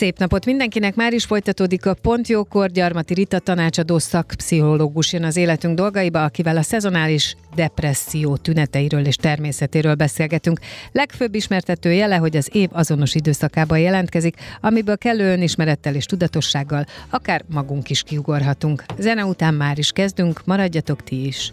Szép napot mindenkinek, már is folytatódik a Pont Jókor, Gyarmati Rita tanácsadó szakpszichológus jön az életünk dolgaiba, akivel a szezonális depresszió tüneteiről és természetéről beszélgetünk. Legfőbb ismertető jele, hogy az év azonos időszakában jelentkezik, amiből kellő önismerettel és tudatossággal akár magunk is kiugorhatunk. Zene után már is kezdünk, maradjatok ti is!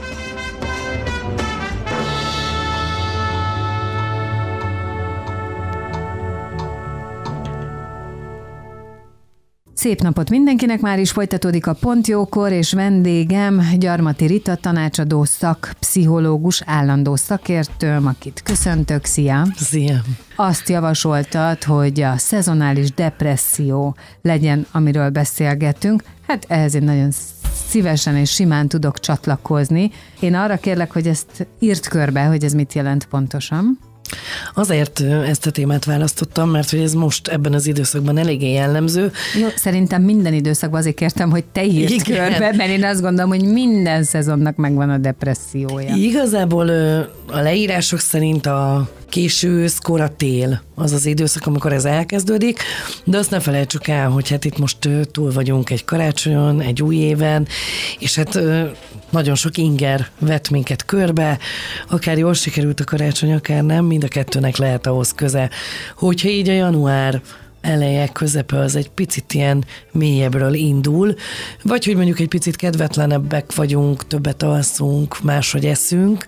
Szép napot mindenkinek, már is folytatódik a Pontjókor, és vendégem Gyarmati Rita, tanácsadó szakpszichológus, állandó szakértőm, akit köszöntök, szia! Szia! Azt javasoltad, hogy a szezonális depresszió legyen, amiről beszélgetünk. Hát ehhez én nagyon szívesen és simán tudok csatlakozni. Én arra kérlek, hogy ezt írt körbe, hogy ez mit jelent pontosan. Azért ezt a témát választottam, mert hogy ez most ebben az időszakban eléggé jellemző. Jó, szerintem minden időszakban azért kértem, hogy te írd Igen. körbe, mert én azt gondolom, hogy minden szezonnak megvan a depressziója. Igazából a leírások szerint a késő kora tél. Az az időszak, amikor ez elkezdődik, de azt ne felejtsük el, hogy hát itt most túl vagyunk egy karácsonyon, egy új éven, és hát nagyon sok inger vett minket körbe, akár jól sikerült a karácsony, akár nem, mind a kettőnek lehet ahhoz köze, hogyha így a január eleje, közepe az egy picit ilyen mélyebbről indul, vagy hogy mondjuk egy picit kedvetlenebbek vagyunk, többet alszunk, máshogy eszünk,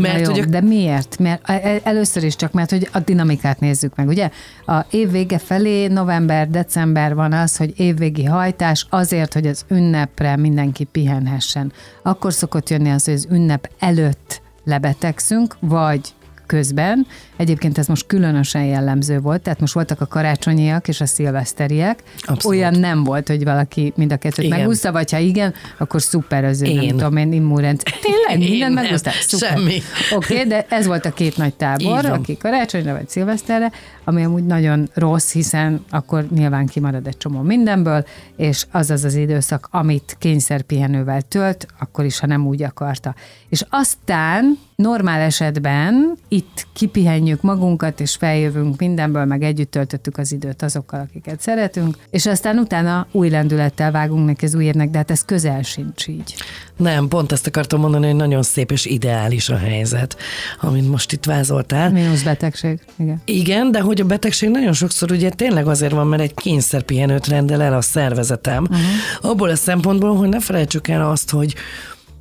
mert jó, ugye... De miért? Mert e, e, először is csak, mert hogy a dinamikát nézzük meg, ugye? A év vége felé, november, december van az, hogy évvégi hajtás azért, hogy az ünnepre mindenki pihenhessen. Akkor szokott jönni az, hogy az ünnep előtt lebetegszünk, vagy közben. Egyébként ez most különösen jellemző volt, tehát most voltak a karácsonyiak és a szilveszteriek. Abszolút. Olyan nem volt, hogy valaki mind a kettőt igen. megúszta, vagy ha igen, akkor szuper az ő, én. nem tudom én, immunrendszer. Tényleg, minden megúszta? Semmi. Oké, okay, de ez volt a két nagy tábor, aki karácsonyra vagy szilveszterre, ami amúgy nagyon rossz, hiszen akkor nyilván kimarad egy csomó mindenből, és az az az időszak, amit kényszerpihenővel tölt, akkor is, ha nem úgy akarta. És aztán normál esetben itt kipihenjük magunkat, és feljövünk mindenből, meg együtt töltöttük az időt azokkal, akiket szeretünk, és aztán utána új lendülettel vágunk neki az új évnek, de hát ez közel sincs így. Nem, pont ezt akartam mondani, hogy nagyon szép és ideális a helyzet, amit most itt vázoltál. Mínusz betegség, igen. Igen, de hogy a betegség nagyon sokszor ugye tényleg azért van, mert egy kényszerpihenőt rendel el a szervezetem. Uh-huh. Abból a szempontból, hogy ne felejtsük el azt, hogy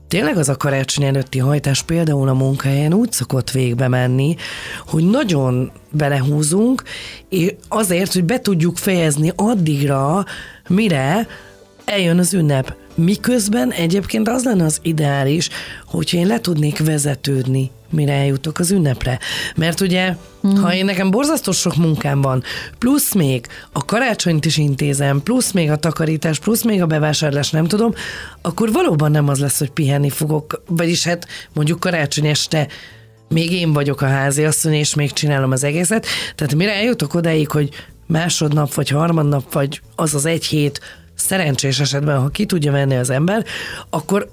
tényleg az a karácsony előtti hajtás például a munkahelyen úgy szokott végbe menni, hogy nagyon belehúzunk, és azért, hogy be tudjuk fejezni addigra, mire eljön az ünnep. Miközben egyébként az lenne az ideális, hogyha én le tudnék vezetődni, mire eljutok az ünnepre. Mert ugye, mm. ha én nekem borzasztó sok munkám van, plusz még a karácsonyt is intézem, plusz még a takarítás, plusz még a bevásárlás, nem tudom, akkor valóban nem az lesz, hogy pihenni fogok, vagyis hát mondjuk karácsony este még én vagyok a házi asszony, és még csinálom az egészet. Tehát mire eljutok odáig, hogy másodnap, vagy harmadnap, vagy az az egy hét, szerencsés esetben, ha ki tudja venni az ember, akkor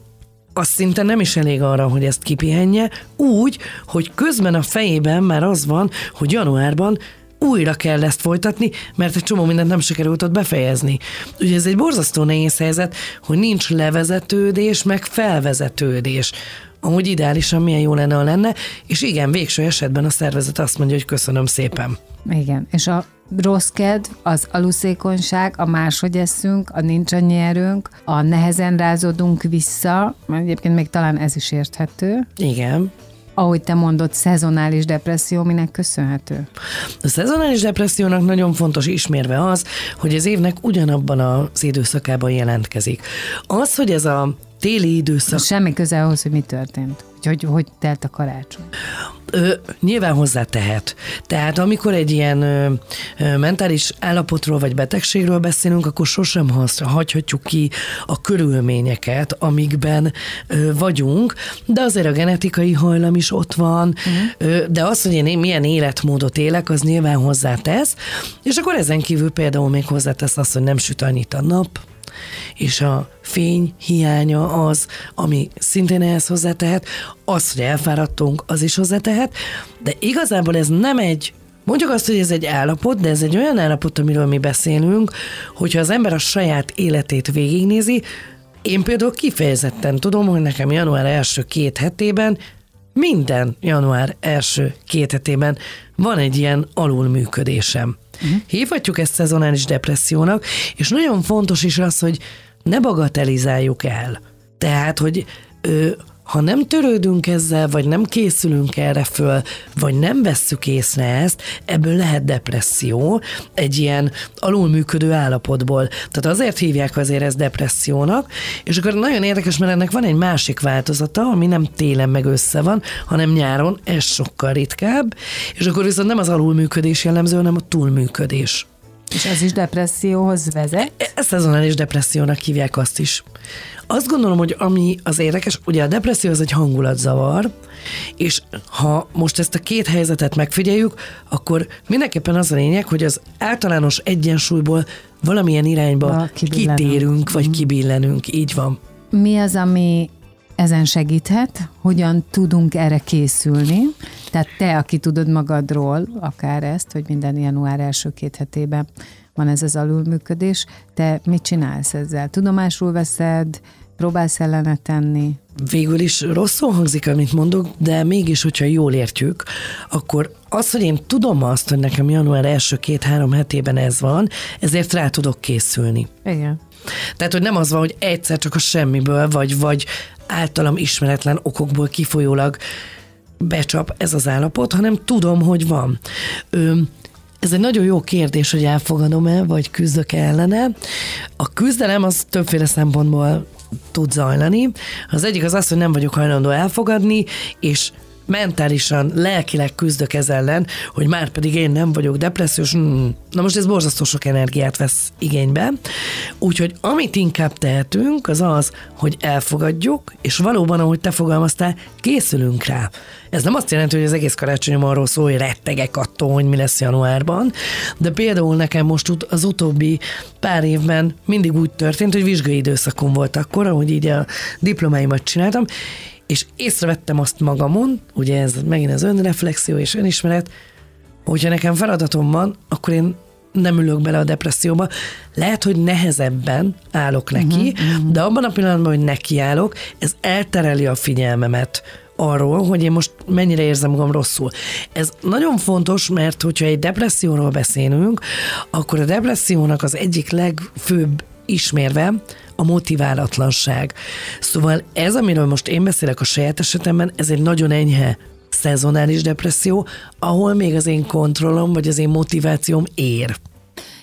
az szinte nem is elég arra, hogy ezt kipihenje, úgy, hogy közben a fejében már az van, hogy januárban újra kell ezt folytatni, mert egy csomó mindent nem sikerült ott befejezni. Ugye ez egy borzasztó nehéz helyzet, hogy nincs levezetődés, meg felvezetődés. Amúgy ideálisan milyen jó lenne, ha lenne, és igen, végső esetben a szervezet azt mondja, hogy köszönöm szépen. Igen, és a rossz kedv, az aluszékonyság, a máshogy eszünk, a nincs annyi erőnk, a nehezen rázódunk vissza, mert egyébként még talán ez is érthető. Igen ahogy te mondod, szezonális depresszió, minek köszönhető? A szezonális depressziónak nagyon fontos ismérve az, hogy az évnek ugyanabban az időszakában jelentkezik. Az, hogy ez a téli időszak... Semmi köze ahhoz, hogy mi történt. Hogy, hogy telt a karácsony. Ö, nyilván hozzá tehet. Tehát amikor egy ilyen ö, ö, mentális állapotról vagy betegségről beszélünk, akkor sosem hagyhatjuk ki a körülményeket, amikben ö, vagyunk, de azért a genetikai hajlam is ott van, uh-huh. ö, de az, hogy én milyen életmódot élek, az nyilván hozzátesz, és akkor ezen kívül például még hozzátesz azt, hogy nem süt annyit a nap, és a fény hiánya az, ami szintén ehhez hozzátehet, az, hogy elfáradtunk, az is hozzátehet, de igazából ez nem egy Mondjuk azt, hogy ez egy állapot, de ez egy olyan állapot, amiről mi beszélünk, hogyha az ember a saját életét végignézi, én például kifejezetten tudom, hogy nekem január első két hetében minden január első két hetében van egy ilyen alulműködésem. Uh-huh. Hívhatjuk ezt szezonális depressziónak, és nagyon fontos is az, hogy ne bagatelizáljuk el. Tehát, hogy ö, ha nem törődünk ezzel, vagy nem készülünk erre föl, vagy nem vesszük észre ezt, ebből lehet depresszió, egy ilyen alulműködő állapotból. Tehát azért hívják azért ezt depressziónak, és akkor nagyon érdekes, mert ennek van egy másik változata, ami nem télen meg össze van, hanem nyáron, ez sokkal ritkább, és akkor viszont nem az alulműködés jellemző, hanem a túlműködés. És ez is depresszióhoz vezet? E, ezt szezonális depressziónak hívják azt is. Azt gondolom, hogy ami az érdekes, ugye a depresszió az egy hangulatzavar, és ha most ezt a két helyzetet megfigyeljük, akkor mindenképpen az a lényeg, hogy az általános egyensúlyból valamilyen irányba kitérünk, vagy mhm. kibillenünk, így van. Mi az, ami ezen segíthet, hogyan tudunk erre készülni. Tehát te, aki tudod magadról, akár ezt, hogy minden január első két hetében van ez az alulműködés, te mit csinálsz ezzel? Tudomásul veszed, próbálsz ellene tenni? Végül is rosszul hangzik, amit mondok, de mégis, hogyha jól értjük, akkor az, hogy én tudom azt, hogy nekem január első két-három hetében ez van, ezért rá tudok készülni. Igen. Tehát, hogy nem az van, hogy egyszer csak a semmiből, vagy, vagy általam ismeretlen okokból kifolyólag becsap ez az állapot, hanem tudom, hogy van. Ö, ez egy nagyon jó kérdés, hogy elfogadom-e, vagy küzdök ellene. A küzdelem az többféle szempontból tud zajlani. Az egyik az az, hogy nem vagyok hajlandó elfogadni, és mentálisan, lelkileg küzdök ez ellen, hogy már pedig én nem vagyok depressziós, hmm. na most ez borzasztó sok energiát vesz igénybe. Úgyhogy amit inkább tehetünk, az az, hogy elfogadjuk, és valóban, ahogy te fogalmaztál, készülünk rá. Ez nem azt jelenti, hogy az egész karácsonyom arról szól, hogy rettegek attól, hogy mi lesz januárban, de például nekem most az utóbbi pár évben mindig úgy történt, hogy vizsgai időszakom volt akkor, ahogy így a diplomáimat csináltam, és észrevettem azt magamon, ugye ez megint az önreflexió és önismeret, hogyha nekem feladatom van, akkor én nem ülök bele a depresszióba. Lehet, hogy nehezebben állok neki, uh-huh, uh-huh. de abban a pillanatban, hogy nekiállok, ez eltereli a figyelmemet arról, hogy én most mennyire érzem magam rosszul. Ez nagyon fontos, mert hogyha egy depresszióról beszélünk, akkor a depressziónak az egyik legfőbb ismérve a motiválatlanság. Szóval ez, amiről most én beszélek a saját esetemben, ez egy nagyon enyhe szezonális depresszió, ahol még az én kontrollom, vagy az én motivációm ér.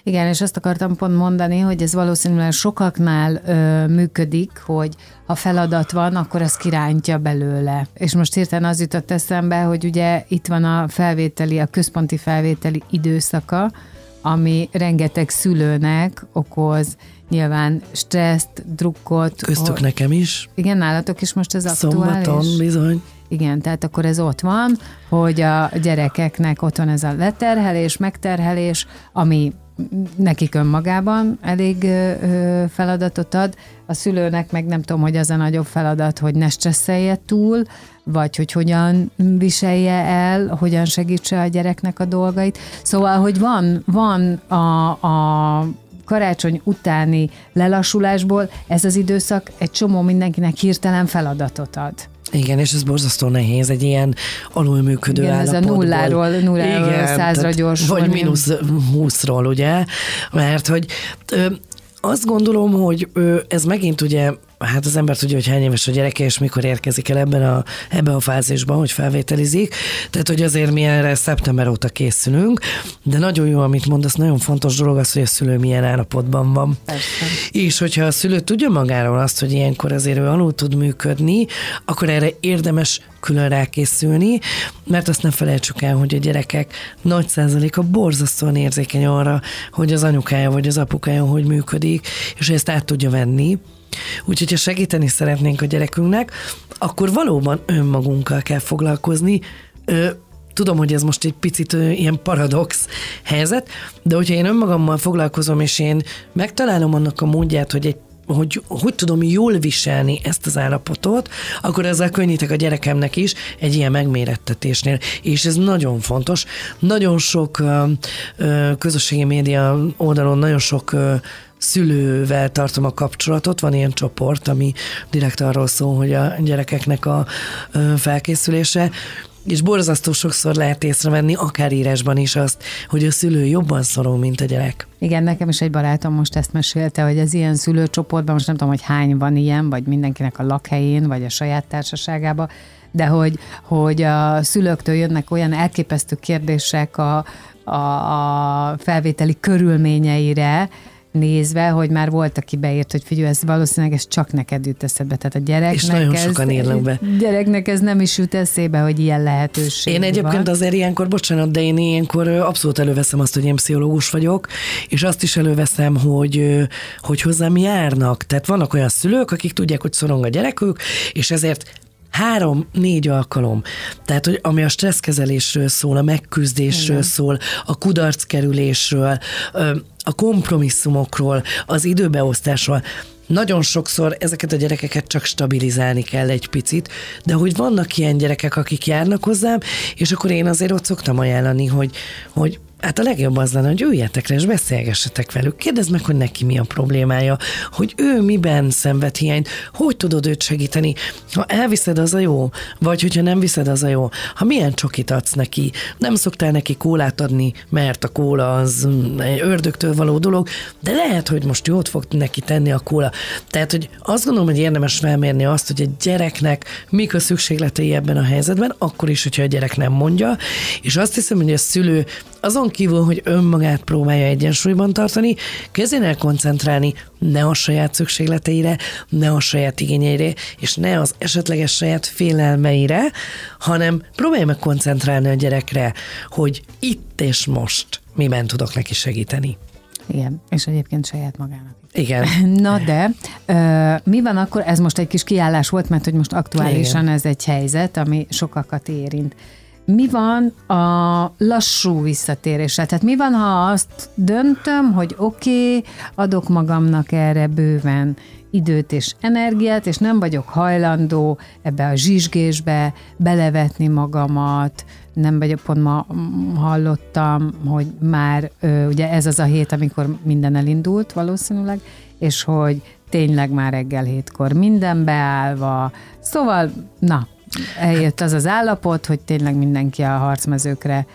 Igen, és azt akartam pont mondani, hogy ez valószínűleg sokaknál ö, működik, hogy ha feladat van, akkor az kirántja belőle. És most hirtelen az jutott eszembe, hogy ugye itt van a felvételi, a központi felvételi időszaka, ami rengeteg szülőnek okoz nyilván stresszt, drukkot. Köztük hogy... nekem is. Igen, nálatok is most ez aktuális? Szombaton bizony. Igen, tehát akkor ez ott van, hogy a gyerekeknek ott van ez a leterhelés, megterhelés, ami nekik önmagában elég ö, feladatot ad, a szülőnek meg nem tudom, hogy az a nagyobb feladat, hogy ne stresszelje túl, vagy hogy hogyan viselje el, hogyan segítse a gyereknek a dolgait. Szóval, hogy van, van a, a karácsony utáni lelassulásból ez az időszak egy csomó mindenkinek hirtelen feladatot ad. Igen, és ez borzasztó nehéz, egy ilyen alulműködő Igen, állapotból. ez a nulláról, nulláról Igen, százra gyorsulni. Vagy mínusz húszról, ugye? Mert hogy ö, azt gondolom, hogy ö, ez megint ugye hát az ember tudja, hogy hány éves a gyereke, és mikor érkezik el ebben a, ebben a fázisban, hogy felvételizik. Tehát, hogy azért mi erre szeptember óta készülünk, de nagyon jó, amit mondasz, nagyon fontos dolog az, hogy a szülő milyen állapotban van. Persze. És hogyha a szülő tudja magáról azt, hogy ilyenkor azért ő alul tud működni, akkor erre érdemes külön rákészülni, mert azt ne felejtsük el, hogy a gyerekek nagy százaléka borzasztóan érzékeny arra, hogy az anyukája vagy az apukája hogy működik, és ezt át tudja venni, Úgyhogy, ha segíteni szeretnénk a gyerekünknek, akkor valóban önmagunkkal kell foglalkozni, tudom, hogy ez most egy picit ilyen paradox helyzet, de hogyha én önmagammal foglalkozom, és én megtalálom annak a módját, hogy egy hogy hogy tudom jól viselni ezt az állapotot, akkor ezzel könnyítek a gyerekemnek is egy ilyen megmérettetésnél. És ez nagyon fontos. Nagyon sok ö, ö, közösségi média oldalon nagyon sok ö, szülővel tartom a kapcsolatot, van ilyen csoport, ami direkt arról szól, hogy a gyerekeknek a felkészülése, és borzasztó sokszor lehet észrevenni, akár írásban is azt, hogy a szülő jobban szorul, mint a gyerek. Igen, nekem is egy barátom most ezt mesélte, hogy az ilyen szülőcsoportban, most nem tudom, hogy hány van ilyen, vagy mindenkinek a lakhelyén, vagy a saját társaságában, de hogy, hogy a szülőktől jönnek olyan elképesztő kérdések a, a, a felvételi körülményeire, nézve, hogy már volt, aki beírt, hogy figyelj, ez valószínűleg ez csak neked jut eszedbe. Tehát a gyereknek És nagyon ez, sokan írnak be. Gyereknek ez nem is jut eszébe, hogy ilyen lehetőség Én egyébként van. azért ilyenkor, bocsánat, de én ilyenkor abszolút előveszem azt, hogy én pszichológus vagyok, és azt is előveszem, hogy, hogy hozzám járnak. Tehát vannak olyan szülők, akik tudják, hogy szorong a gyerekük, és ezért három-négy alkalom. Tehát, hogy ami a stresszkezelésről szól, a megküzdésről Igen. szól, a kudarckerülésről, a kompromisszumokról, az időbeosztásról, nagyon sokszor ezeket a gyerekeket csak stabilizálni kell egy picit, de hogy vannak ilyen gyerekek, akik járnak hozzám, és akkor én azért ott szoktam ajánlani, hogy, hogy Hát a legjobb az lenne, hogy üljetek le és beszélgessetek velük. Kérdezd meg, hogy neki mi a problémája, hogy ő miben szenved hiányt, hogy tudod őt segíteni. Ha elviszed, az a jó, vagy hogyha nem viszed, az a jó. Ha milyen csokit adsz neki, nem szoktál neki kólát adni, mert a kóla az egy ördögtől való dolog, de lehet, hogy most jót fog neki tenni a kóla. Tehát, hogy azt gondolom, hogy érdemes felmérni azt, hogy egy gyereknek mik a szükségletei ebben a helyzetben, akkor is, hogyha a gyerek nem mondja, és azt hiszem, hogy a szülő azon kívül, hogy önmagát próbálja egyensúlyban tartani, kezdjen el koncentrálni ne a saját szükségleteire, ne a saját igényeire, és ne az esetleges saját félelmeire, hanem próbálja meg koncentrálni a gyerekre, hogy itt és most miben tudok neki segíteni. Igen, és egyébként saját magának. Igen. Na de, mi van akkor, ez most egy kis kiállás volt, mert hogy most aktuálisan Igen. ez egy helyzet, ami sokakat érint. Mi van a lassú visszatéréssel? Tehát mi van, ha azt döntöm, hogy oké, okay, adok magamnak erre bőven időt és energiát, és nem vagyok hajlandó ebbe a zsizsgésbe belevetni magamat, nem vagyok, pont ma hallottam, hogy már ugye ez az a hét, amikor minden elindult valószínűleg, és hogy tényleg már reggel hétkor minden beállva, szóval, na, eljött az az állapot, hogy tényleg mindenki a harcmezőkre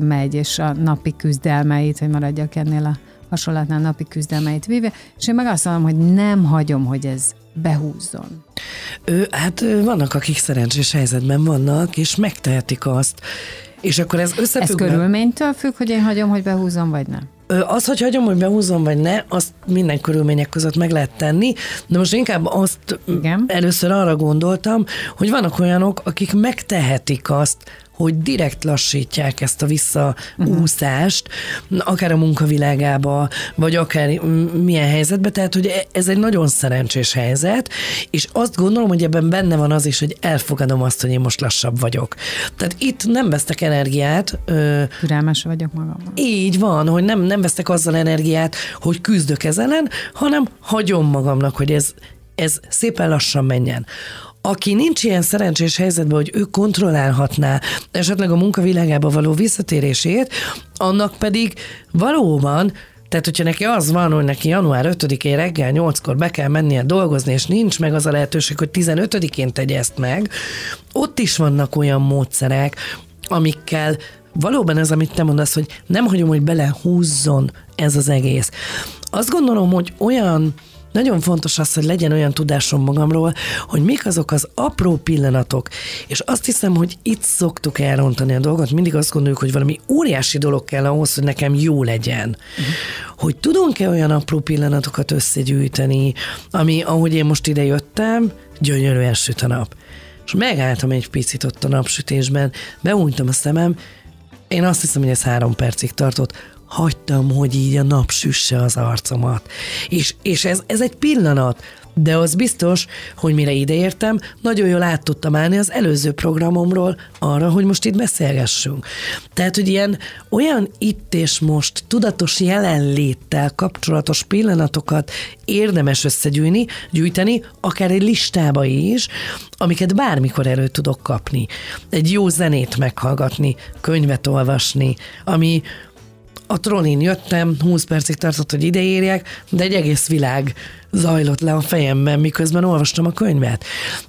megy, és a napi küzdelmeit, hogy maradjak ennél a hasonlatnál napi küzdelmeit véve, és én meg azt mondom, hogy nem hagyom, hogy ez behúzzon. Ő, hát vannak, akik szerencsés helyzetben vannak, és megtehetik azt, és akkor ez összefügg. Ez körülménytől függ, hogy én hagyom, hogy behúzzon, vagy nem? Az, hogy hagyom, hogy behúzom, vagy ne, azt minden körülmények között meg lehet tenni, de most inkább azt Igen. először arra gondoltam, hogy vannak olyanok, akik megtehetik azt, hogy direkt lassítják ezt a visszaúszást, uh-huh. akár a munkavilágába, vagy akár milyen helyzetbe, tehát hogy e- ez egy nagyon szerencsés helyzet, és azt gondolom, hogy ebben benne van az is, hogy elfogadom azt, hogy én most lassabb vagyok. Tehát itt nem vesztek energiát. Türelmes vagyok magammal. Így van, hogy nem, nem vesztek azzal energiát, hogy küzdök ez ellen, hanem hagyom magamnak, hogy ez, ez szépen lassan menjen aki nincs ilyen szerencsés helyzetben, hogy ő kontrollálhatná esetleg a munkavilágába való visszatérését, annak pedig valóban Tehát, hogyha neki az van, hogy neki január 5-én reggel 8-kor be kell mennie dolgozni, és nincs meg az a lehetőség, hogy 15-én tegye ezt meg, ott is vannak olyan módszerek, amikkel valóban ez, amit te mondasz, hogy nem hagyom, hogy belehúzzon ez az egész. Azt gondolom, hogy olyan nagyon fontos az, hogy legyen olyan tudásom magamról, hogy mik azok az apró pillanatok, és azt hiszem, hogy itt szoktuk elrontani a dolgot, mindig azt gondoljuk, hogy valami óriási dolog kell ahhoz, hogy nekem jó legyen. Uh-huh. Hogy tudunk-e olyan apró pillanatokat összegyűjteni, ami, ahogy én most ide jöttem, gyönyörűen süt a nap. És megálltam egy picit ott a napsütésben, beújtam a szemem, én azt hiszem, hogy ez három percig tartott, hagytam, hogy így a nap süsse az arcomat. És, és ez, ez egy pillanat, de az biztos, hogy mire ideértem, nagyon jól át tudtam állni az előző programomról arra, hogy most itt beszélgessünk. Tehát, hogy ilyen olyan itt és most tudatos jelenléttel kapcsolatos pillanatokat érdemes összegyűjni, gyűjteni, akár egy listába is, amiket bármikor elő tudok kapni. Egy jó zenét meghallgatni, könyvet olvasni, ami a trollin jöttem, 20 percig tartott, hogy ideérjek, de egy egész világ zajlott le a fejemben, miközben olvastam a könyvet.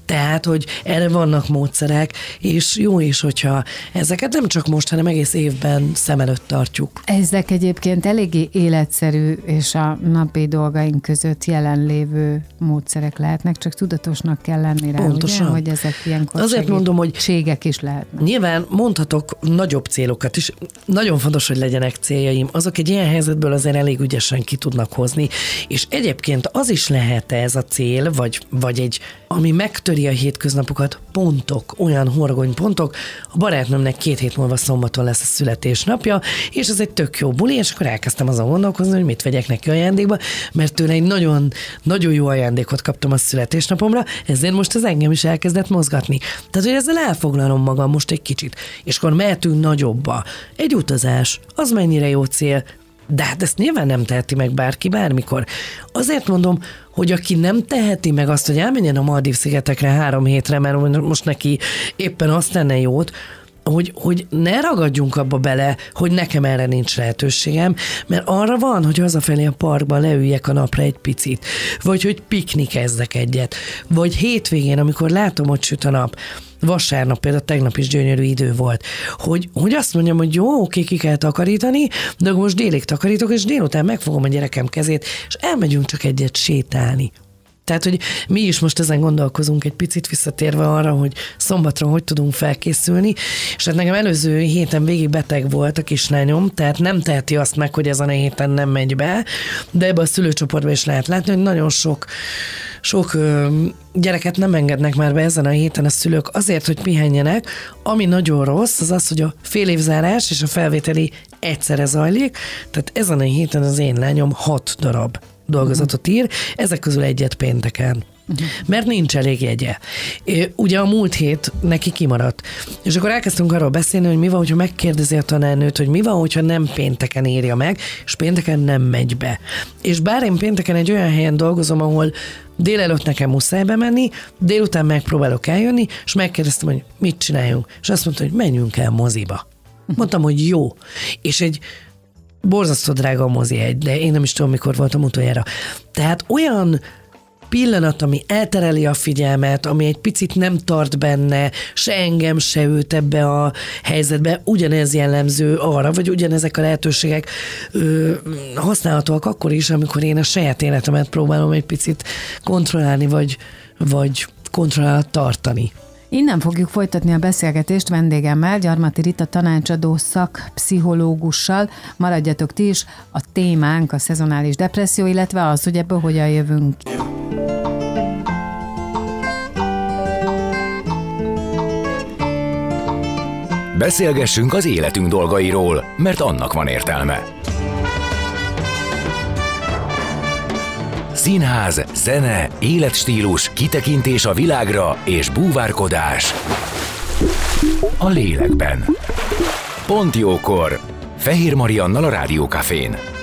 Tehát, hogy erre vannak módszerek, és jó is, hogyha ezeket nem csak most, hanem egész évben szem előtt tartjuk. Ezek egyébként eléggé életszerű és a napi dolgaink között jelenlévő módszerek lehetnek, csak tudatosnak kell lenni rá, Pontosan. Ugye, hogy ezek ilyenkor Azért mondom, hogy ségek is lehetnek. Nyilván mondhatok nagyobb célokat is. Nagyon fontos, hogy legyenek céljaim. Azok egy ilyen helyzetből azért elég ügyesen ki tudnak hozni. És egyébként az is lehet ez a cél, vagy, vagy egy, ami megtöri a hétköznapokat, pontok, olyan horgony pontok. A barátnőmnek két hét múlva szombaton lesz a születésnapja, és ez egy tök jó buli, és akkor elkezdtem azon gondolkozni, hogy mit vegyek neki ajándékba, mert tőle egy nagyon, nagyon jó ajándékot kaptam a születésnapomra, ezért most ez engem is elkezdett mozgatni. Tehát, hogy ezzel elfoglalom magam most egy kicsit, és akkor mehetünk nagyobba. Egy utazás, az mennyire jó cél, de hát ezt nyilván nem teheti meg bárki bármikor. Azért mondom, hogy aki nem teheti meg azt, hogy elmenjen a Maldív szigetekre három hétre, mert most neki éppen azt tenne jót, hogy, hogy ne ragadjunk abba bele, hogy nekem erre nincs lehetőségem, mert arra van, hogy hazafelé a parkban leüljek a napra egy picit, vagy hogy piknikezzek egyet, vagy hétvégén, amikor látom, hogy süt a nap, vasárnap például tegnap is gyönyörű idő volt, hogy, hogy azt mondjam, hogy jó, oké, ki kell takarítani, de most délig takarítok, és délután megfogom a gyerekem kezét, és elmegyünk csak egyet sétálni. Tehát, hogy mi is most ezen gondolkozunk egy picit visszatérve arra, hogy szombatra hogy tudunk felkészülni, és hát nekem előző héten végig beteg volt a kislányom, tehát nem teheti azt meg, hogy ezen a héten nem megy be, de ebbe a szülőcsoportban is lehet látni, hogy nagyon sok sok gyereket nem engednek már be ezen a héten a szülők azért, hogy pihenjenek. Ami nagyon rossz, az az, hogy a fél évzárás és a felvételi egyszerre zajlik, tehát ezen a héten az én lányom hat darab dolgozatot ír, ezek közül egyet pénteken. Uh-huh. Mert nincs elég jegye. Ugye a múlt hét neki kimaradt. És akkor elkezdtünk arról beszélni, hogy mi van, hogyha megkérdezi a tanárnőt, hogy mi van, hogyha nem pénteken írja meg, és pénteken nem megy be. És bár én pénteken egy olyan helyen dolgozom, ahol délelőtt nekem muszáj bemenni, délután megpróbálok eljönni, és megkérdeztem, hogy mit csináljunk. És azt mondta, hogy menjünk el moziba. Mondtam, hogy jó. És egy borzasztó drága a mozi egy, de én nem is tudom, mikor voltam utoljára. Tehát olyan pillanat, ami eltereli a figyelmet, ami egy picit nem tart benne, se engem, se őt ebbe a helyzetbe, ugyanez jellemző arra, vagy ugyanezek a lehetőségek ö, használhatóak akkor is, amikor én a saját életemet próbálom egy picit kontrollálni, vagy, vagy kontrollálat tartani. Innen fogjuk folytatni a beszélgetést vendégemmel, Gyarmati Rita tanácsadó szakpszichológussal. Maradjatok ti is, a témánk a szezonális depresszió, illetve az, hogy ebből hogyan jövünk. Beszélgessünk az életünk dolgairól, mert annak van értelme. Színház, zene, életstílus, kitekintés a világra és búvárkodás a lélekben. Pont jókor! Fehér Mariannal a Rádiókafén.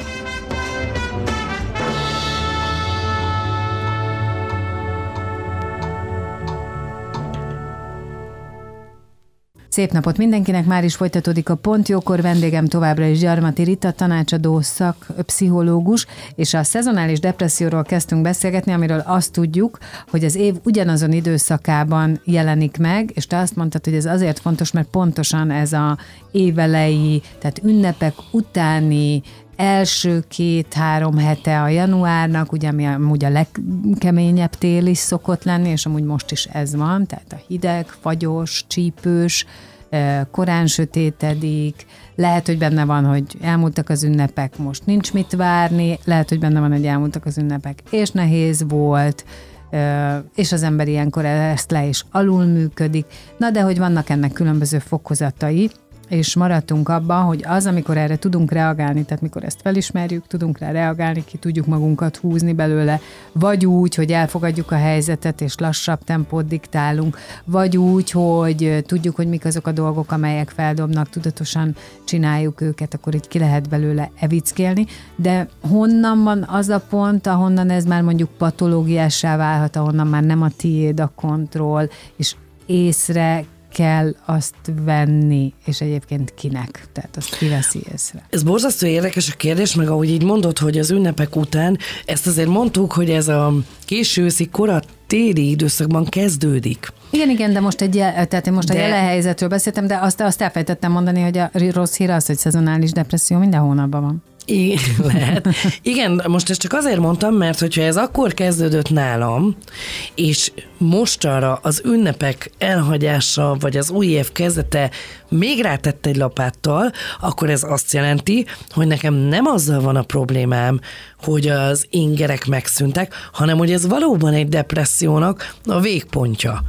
Szép napot mindenkinek, már is folytatódik a Pontjókor, vendégem továbbra is Gyarmati Rita, tanácsadó szak, pszichológus, és a szezonális depresszióról kezdtünk beszélgetni, amiről azt tudjuk, hogy az év ugyanazon időszakában jelenik meg, és te azt mondtad, hogy ez azért fontos, mert pontosan ez a évelei, tehát ünnepek utáni első két-három hete a januárnak, ugye ami amúgy a legkeményebb tél is szokott lenni, és amúgy most is ez van, tehát a hideg, fagyos, csípős, korán sötétedik, lehet, hogy benne van, hogy elmúltak az ünnepek, most nincs mit várni, lehet, hogy benne van, hogy elmúltak az ünnepek, és nehéz volt, és az ember ilyenkor ezt le is alul működik. Na de hogy vannak ennek különböző fokozatai, és maradtunk abban, hogy az, amikor erre tudunk reagálni, tehát mikor ezt felismerjük, tudunk rá reagálni, ki tudjuk magunkat húzni belőle, vagy úgy, hogy elfogadjuk a helyzetet, és lassabb tempót diktálunk, vagy úgy, hogy tudjuk, hogy mik azok a dolgok, amelyek feldobnak, tudatosan csináljuk őket, akkor így ki lehet belőle evickélni, de honnan van az a pont, ahonnan ez már mondjuk patológiássá válhat, ahonnan már nem a tiéd a kontroll, és észre kell azt venni, és egyébként kinek? Tehát azt kiveszi észre. Ez borzasztó érdekes a kérdés, meg ahogy így mondod, hogy az ünnepek után, ezt azért mondtuk, hogy ez a késő őszi korat téli időszakban kezdődik. Igen, igen, de most egy, tehát én most de... a jelen helyzetről beszéltem, de azt, azt elfejtettem mondani, hogy a rossz hír az, hogy szezonális depresszió minden hónapban van. Igen, lehet. Igen, most ezt csak azért mondtam, mert hogyha ez akkor kezdődött nálam, és mostanra az ünnepek elhagyása, vagy az új év kezdete még rátett egy lapáttal, akkor ez azt jelenti, hogy nekem nem azzal van a problémám, hogy az ingerek megszűntek, hanem hogy ez valóban egy depressziónak a végpontja.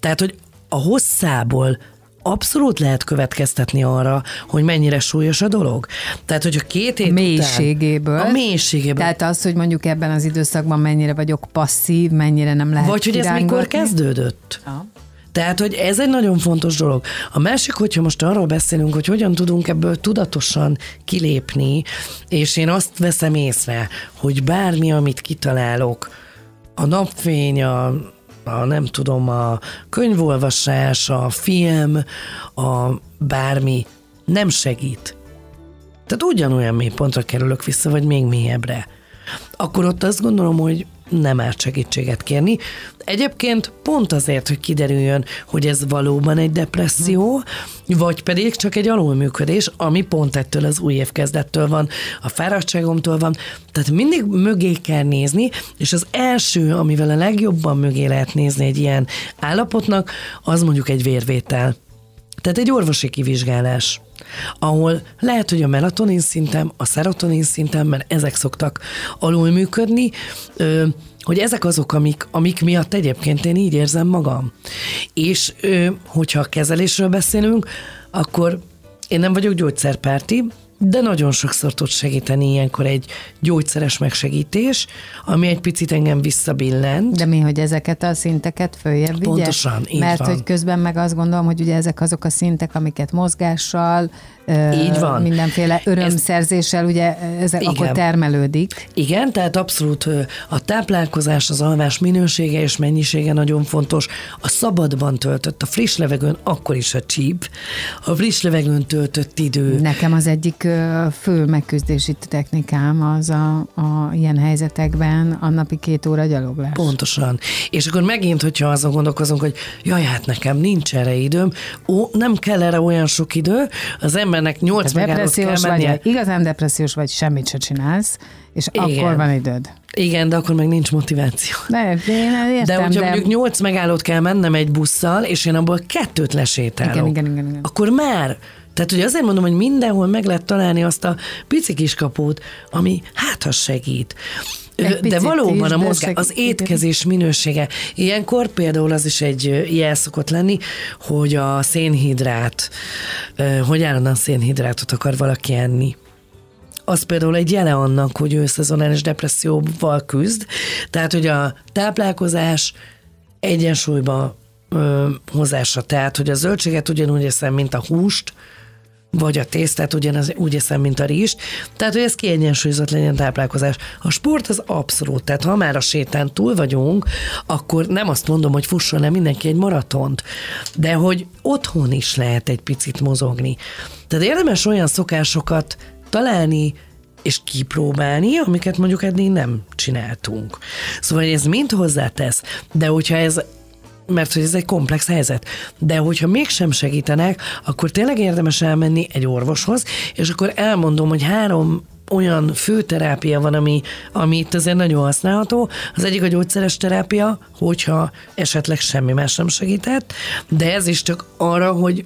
Tehát, hogy a hosszából abszolút lehet következtetni arra, hogy mennyire súlyos a dolog. Tehát, hogyha két hét mélységéből. Után, a mélységéből. Tehát az, hogy mondjuk ebben az időszakban mennyire vagyok passzív, mennyire nem lehet Vagy hogy ez mikor kezdődött. Ha. Tehát, hogy ez egy nagyon fontos dolog. A másik, hogyha most arról beszélünk, hogy hogyan tudunk ebből tudatosan kilépni, és én azt veszem észre, hogy bármi, amit kitalálok, a napfény, a a nem tudom, a könyvolvasás, a film, a bármi nem segít. Tehát ugyanolyan mély pontra kerülök vissza, vagy még mélyebbre. Akkor ott azt gondolom, hogy nem árt segítséget kérni. Egyébként pont azért, hogy kiderüljön, hogy ez valóban egy depresszió, vagy pedig csak egy alulműködés, ami pont ettől az új kezdettől van, a fáradtságomtól van. Tehát mindig mögé kell nézni, és az első, amivel a legjobban mögé lehet nézni egy ilyen állapotnak, az mondjuk egy vérvétel. Tehát egy orvosi kivizsgálás ahol lehet, hogy a melatonin szintem, a szerotonin szintem, mert ezek szoktak alul működni, hogy ezek azok, amik, amik miatt egyébként én így érzem magam. És hogyha a kezelésről beszélünk, akkor én nem vagyok gyógyszerpárti, de nagyon sokszor tud segíteni ilyenkor egy gyógyszeres megsegítés, ami egy picit engem visszabillent. De mi, hogy ezeket a szinteket följebb vigye? Pontosan, így Mert van. hogy közben meg azt gondolom, hogy ugye ezek azok a szintek, amiket mozgással, így van. mindenféle örömszerzéssel, ugye ez igen. akkor termelődik. Igen, tehát abszolút a táplálkozás, az alvás minősége és mennyisége nagyon fontos. A szabadban töltött, a friss levegőn, akkor is a csíp, a friss levegőn töltött idő. Nekem az egyik fő megküzdési technikám az a, a ilyen helyzetekben a napi két óra gyaloglás. Pontosan. És akkor megint, hogyha azon gondolkozunk, hogy jaj, hát nekem nincs erre időm, ó, nem kell erre olyan sok idő, az embernek nyolc megállót kell mennie. Vagy, igazán depressziós vagy, semmit se csinálsz, és Igen. akkor van időd. Igen, de akkor meg nincs motiváció. De, de én értem, de hogyha de... mondjuk nyolc megállót kell mennem egy busszal, és én abból kettőt lesétálok, igen, igen, igen, igen. akkor már tehát, hogy azért mondom, hogy mindenhol meg lehet találni azt a pici kis kapót, ami hát ha segít. Egy de valóban a mozgás, az étkezés minősége. Ilyenkor például az is egy jel szokott lenni, hogy a szénhidrát, hogy állandóan szénhidrátot akar valaki enni az például egy jele annak, hogy ő szezonális depresszióval küzd. Tehát, hogy a táplálkozás egyensúlyba ö, hozása. Tehát, hogy a zöldséget ugyanúgy eszem, mint a húst, vagy a tésztát ugyanaz, úgy eszem, mint a rizs. Tehát, hogy ez kiegyensúlyozott legyen táplálkozás. A sport az abszolút, tehát ha már a sétán túl vagyunk, akkor nem azt mondom, hogy fusson le mindenki egy maratont, de hogy otthon is lehet egy picit mozogni. Tehát érdemes olyan szokásokat találni, és kipróbálni, amiket mondjuk eddig nem csináltunk. Szóval ez mind hozzátesz, de hogyha ez mert hogy ez egy komplex helyzet. De hogyha mégsem segítenek, akkor tényleg érdemes elmenni egy orvoshoz, és akkor elmondom, hogy három olyan főterápia van, ami, ami itt azért nagyon használható. Az egyik a gyógyszeres terápia, hogyha esetleg semmi más nem segített, de ez is csak arra, hogy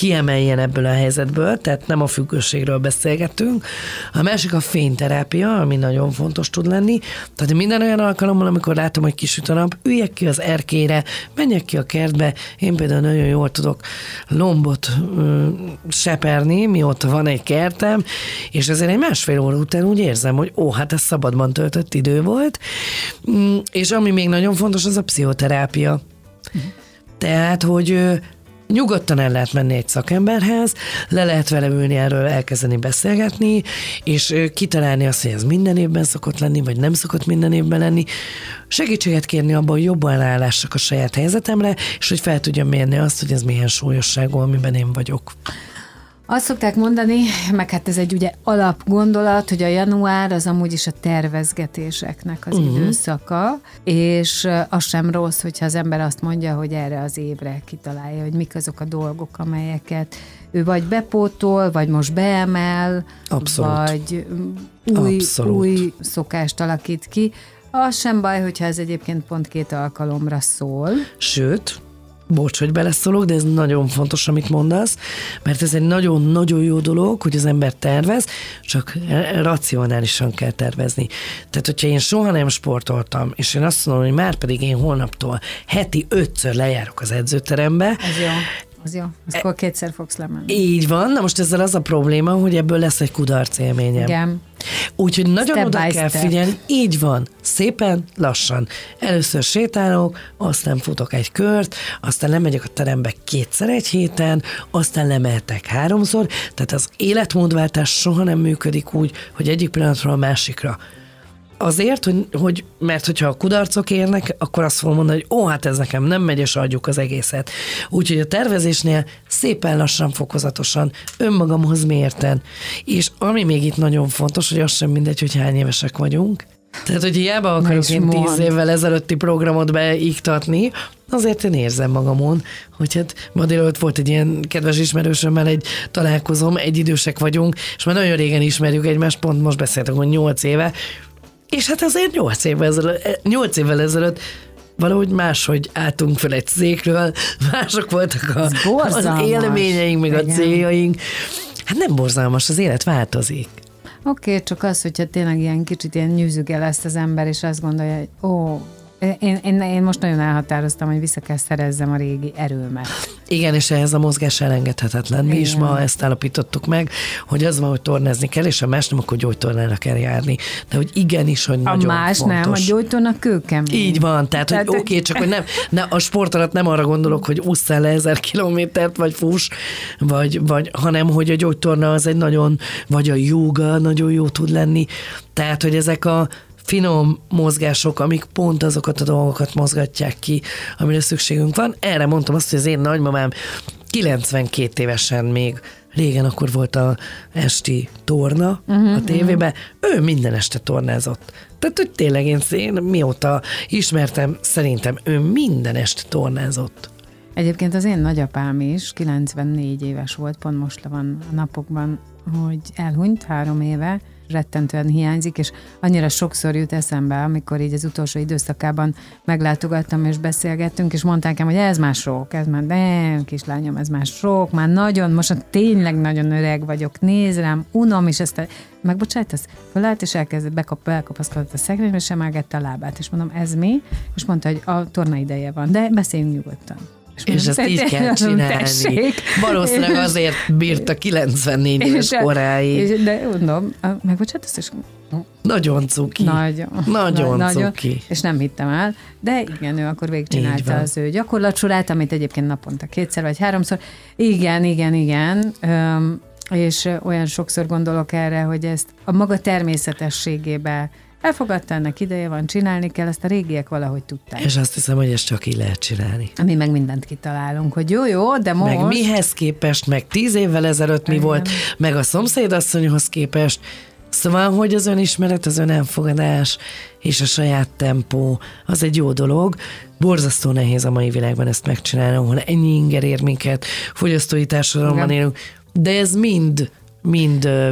kiemeljen ebből a helyzetből, tehát nem a függőségről beszélgetünk. A másik a fényterápia, ami nagyon fontos tud lenni. Tehát minden olyan alkalommal, amikor látom, hogy kisüt a nap, üljek ki az erkére, menjek ki a kertbe. Én például nagyon jól tudok lombot ö, seperni, mióta van egy kertem, és ezért egy másfél óra után úgy érzem, hogy ó, hát ez szabadban töltött idő volt. Mm, és ami még nagyon fontos, az a pszichoterápia. Tehát, hogy nyugodtan el lehet menni egy szakemberhez, le lehet vele ülni erről, elkezdeni beszélgetni, és kitalálni azt, hogy ez minden évben szokott lenni, vagy nem szokott minden évben lenni. Segítséget kérni abban, hogy jobban állássak a saját helyzetemre, és hogy fel tudjam mérni azt, hogy ez milyen súlyosságú, amiben én vagyok. Azt szokták mondani, meg hát ez egy ugye alapgondolat, hogy a január az amúgy is a tervezgetéseknek az uh-huh. időszaka, és az sem rossz, hogyha az ember azt mondja, hogy erre az évre kitalálja, hogy mik azok a dolgok, amelyeket ő vagy bepótol, vagy most beemel, Abszolút. vagy új, Abszolút. új szokást alakít ki. Az sem baj, hogyha ez egyébként pont két alkalomra szól. Sőt, bocs, hogy beleszólok, de ez nagyon fontos, amit mondasz, mert ez egy nagyon-nagyon jó dolog, hogy az ember tervez, csak racionálisan kell tervezni. Tehát, hogyha én soha nem sportoltam, és én azt mondom, hogy már pedig én holnaptól heti ötször lejárok az edzőterembe, ez jó az jó, az akkor kétszer fogsz lemenni. Így van, na most ezzel az a probléma, hogy ebből lesz egy kudarc élményem. Igen. Úgyhogy nagyon step oda kell step. figyelni, így van, szépen, lassan. Először sétálok, aztán futok egy kört, aztán lemegyek a terembe kétszer egy héten, aztán lemehetek háromszor, tehát az életmódváltás soha nem működik úgy, hogy egyik pillanatról a másikra azért, hogy, hogy, mert hogyha a kudarcok érnek, akkor azt fogom mondani, hogy ó, hát ez nekem nem megy, és adjuk az egészet. Úgyhogy a tervezésnél szépen lassan, fokozatosan, önmagamhoz mérten. És ami még itt nagyon fontos, hogy az sem mindegy, hogy hány évesek vagyunk, tehát, hogy hiába akarok én tíz évvel ezelőtti programot beiktatni, azért én érzem magamon, hogy hát ma délőtt volt egy ilyen kedves ismerősömmel egy találkozom, egy idősek vagyunk, és már nagyon régen ismerjük egymást, pont most beszéltek, hogy nyolc éve, és hát azért nyolc évvel ezelőtt, nyolc évvel ezelőtt valahogy máshogy álltunk fel egy székről, mások voltak a, az élményeink, meg Igen. a céljaink. Hát nem borzalmas, az élet változik. Oké, okay, csak az, hogyha tényleg ilyen kicsit ilyen nyűzügel ezt az ember, és azt gondolja, hogy ó, én, én, én most nagyon elhatároztam, hogy vissza kell szerezzem a régi erőmet. Igen, és ehhez a mozgás elengedhetetlen. Mi Igen. is ma ezt állapítottuk meg, hogy az van, hogy tornázni kell, és a más nem, akkor gyógytornára kell járni. De hogy igenis, hogy a nagyon más fontos. nem, a gyógytorna kőkemény. Így van, tehát, tehát hogy oké, okay, csak hogy nem, ne, a sport alatt nem arra gondolok, hogy ússzál le ezer kilométert, vagy fuss, vagy, vagy, hanem hogy a gyógytorna az egy nagyon, vagy a joga nagyon jó tud lenni. Tehát, hogy ezek a finom mozgások, amik pont azokat a dolgokat mozgatják ki, amire szükségünk van. Erre mondtam azt, hogy az én nagymamám 92 évesen még régen akkor volt a esti torna uh-huh, a tévében, uh-huh. ő minden este tornázott. Tehát, hogy tényleg én, én mióta ismertem, szerintem ő minden este tornázott. Egyébként az én nagyapám is 94 éves volt, pont most le van a napokban, hogy elhunyt három éve, rettentően hiányzik, és annyira sokszor jut eszembe, amikor így az utolsó időszakában meglátogattam és beszélgettünk, és mondták hogy ez már sok, ez már, de kislányom, ez már sok, már nagyon, most tényleg nagyon öreg vagyok, néz rám, unom, és ezt a, megbocsájtasz? Fölállt, és elkezdett, bekap, bekapaszkodott a szekrénybe, és emelgette a lábát, és mondom, ez mi? És mondta, hogy a torna ideje van, de beszéljünk nyugodtan. És, és ezt így kell csinálni. Tessék. Valószínűleg azért bírta 94 éves koráig. És, de mondom, megbocsát, ezt is nagyon cuki. Nagyon. Nagyon, nagyon cuki. És nem hittem el, de igen, ő akkor végigcsinálta az ő gyakorlatsorát, amit egyébként naponta kétszer vagy háromszor. Igen, igen, igen. Öm, és olyan sokszor gondolok erre, hogy ezt a maga természetességébe elfogadta, ennek ideje van, csinálni kell, ezt a régiek valahogy tudták. És azt hiszem, hogy ezt csak így lehet csinálni. Mi meg mindent kitalálunk, hogy jó, jó, de most... Meg mihez képest, meg tíz évvel ezelőtt mi Igen. volt, meg a szomszédasszonyhoz képest, Szóval, hogy az önismeret, az önelfogadás és a saját tempó, az egy jó dolog. Borzasztó nehéz a mai világban ezt megcsinálni, ahol ennyi inger ér minket, fogyasztói társadalomban élünk, de ez mind, mind ö,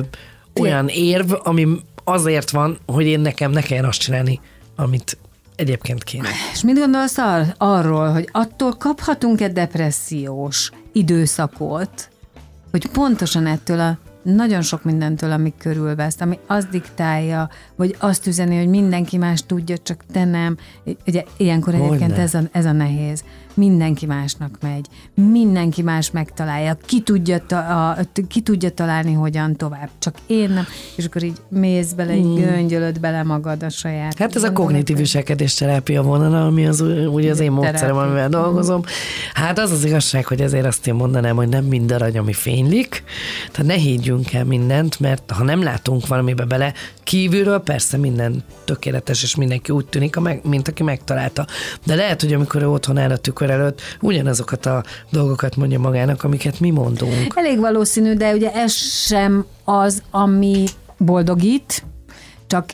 olyan érv, ami azért van, hogy én nekem ne kelljen azt csinálni, amit egyébként kéne. És mit gondolsz ar- arról, hogy attól kaphatunk-e depressziós időszakot, hogy pontosan ettől a nagyon sok mindentől, ami körülvesz, ami azt diktálja, vagy azt üzeni, hogy mindenki más tudja, csak te nem. Ugye ilyenkor egyébként ez a, ez a nehéz mindenki másnak megy, mindenki más megtalálja, ki tudja, ta, a, ki tudja találni, hogyan tovább, csak én nem, és akkor így mész bele, így mm. göngyölöd bele magad a saját. Hát ez a kognitív viselkedés terápia vonala, ami az úgy az én módszerem, amivel dolgozom. Hát az az igazság, hogy ezért azt én mondanám, hogy nem mind arany, ami fénylik, tehát ne higgyünk el mindent, mert ha nem látunk valamibe bele, kívülről persze minden tökéletes, és mindenki úgy tűnik, mint aki megtalálta. De lehet, hogy amikor ő otthon áll a tükör előtt, ugyanazokat a dolgokat mondja magának, amiket mi mondunk. Elég valószínű, de ugye ez sem az, ami boldogít, csak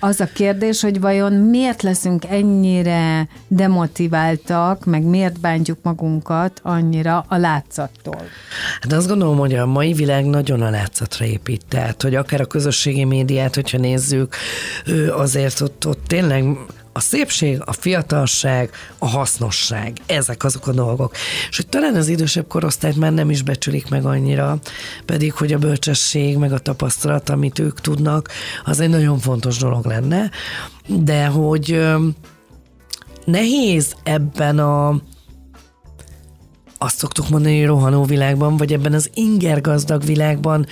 az a kérdés, hogy vajon miért leszünk ennyire demotiváltak, meg miért bántjuk magunkat annyira a látszattól? Hát azt gondolom, hogy a mai világ nagyon a látszatra épít. Tehát, hogy akár a közösségi médiát, hogyha nézzük, azért ott, ott tényleg a szépség, a fiatalság, a hasznosság, ezek azok a dolgok. És hogy talán az idősebb korosztályt már nem is becsülik meg annyira, pedig hogy a bölcsesség, meg a tapasztalat, amit ők tudnak, az egy nagyon fontos dolog lenne, de hogy nehéz ebben a azt szoktuk mondani, rohanó világban, vagy ebben az inger gazdag világban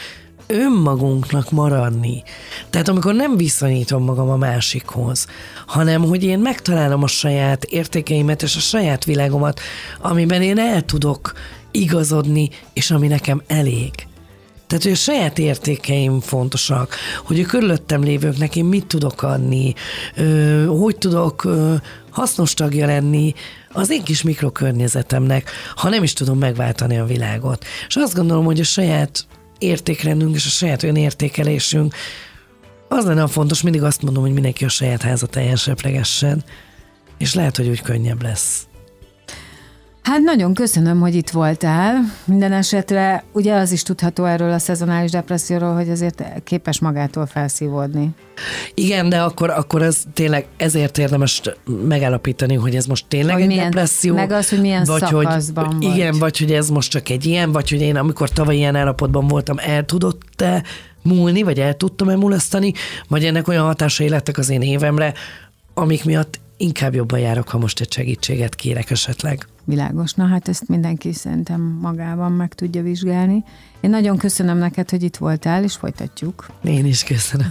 önmagunknak maradni. Tehát amikor nem viszonyítom magam a másikhoz, hanem hogy én megtalálom a saját értékeimet és a saját világomat, amiben én el tudok igazodni, és ami nekem elég. Tehát, hogy a saját értékeim fontosak, hogy a körülöttem lévőknek én mit tudok adni, hogy tudok hasznos tagja lenni az én kis mikrokörnyezetemnek, ha nem is tudom megváltani a világot. És azt gondolom, hogy a saját értékrendünk és a saját önértékelésünk, az lenne a fontos, mindig azt mondom, hogy mindenki a saját házat seplegessen, és lehet, hogy úgy könnyebb lesz. Hát nagyon köszönöm, hogy itt voltál. Minden esetre ugye az is tudható erről a szezonális depresszióról, hogy azért képes magától felszívódni. Igen, de akkor, akkor ez tényleg ezért érdemes megállapítani, hogy ez most tényleg hogy egy milyen, depresszió. Meg az, hogy milyen vagy szakaszban hogy, vagy. Igen, vagy hogy ez most csak egy ilyen, vagy hogy én amikor tavaly ilyen állapotban voltam, el tudott-e múlni, vagy el tudtam-e mulasztani, vagy ennek olyan hatásai lettek az én évemre, amik miatt inkább jobban járok, ha most egy segítséget kérek esetleg. Világos. Na hát ezt mindenki szerintem magában meg tudja vizsgálni. Én nagyon köszönöm neked, hogy itt voltál, és folytatjuk. Én is köszönöm.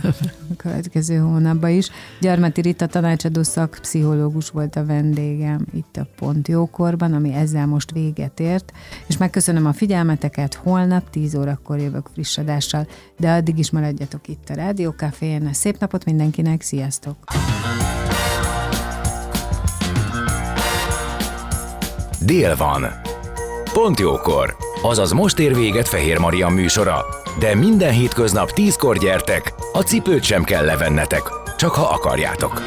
A következő hónapban is. Gyarmati Rita tanácsadó szakpszichológus volt a vendégem itt a Pont Jókorban, ami ezzel most véget ért, és megköszönöm a figyelmeteket, holnap 10 órakor jövök friss adással, de addig is maradjatok itt a Rádió Cafén. Szép napot mindenkinek, sziasztok! Dél van. Pont jókor. Azaz most ér véget Fehér Maria műsora. De minden hétköznap tízkor gyertek, a cipőt sem kell levennetek, csak ha akarjátok.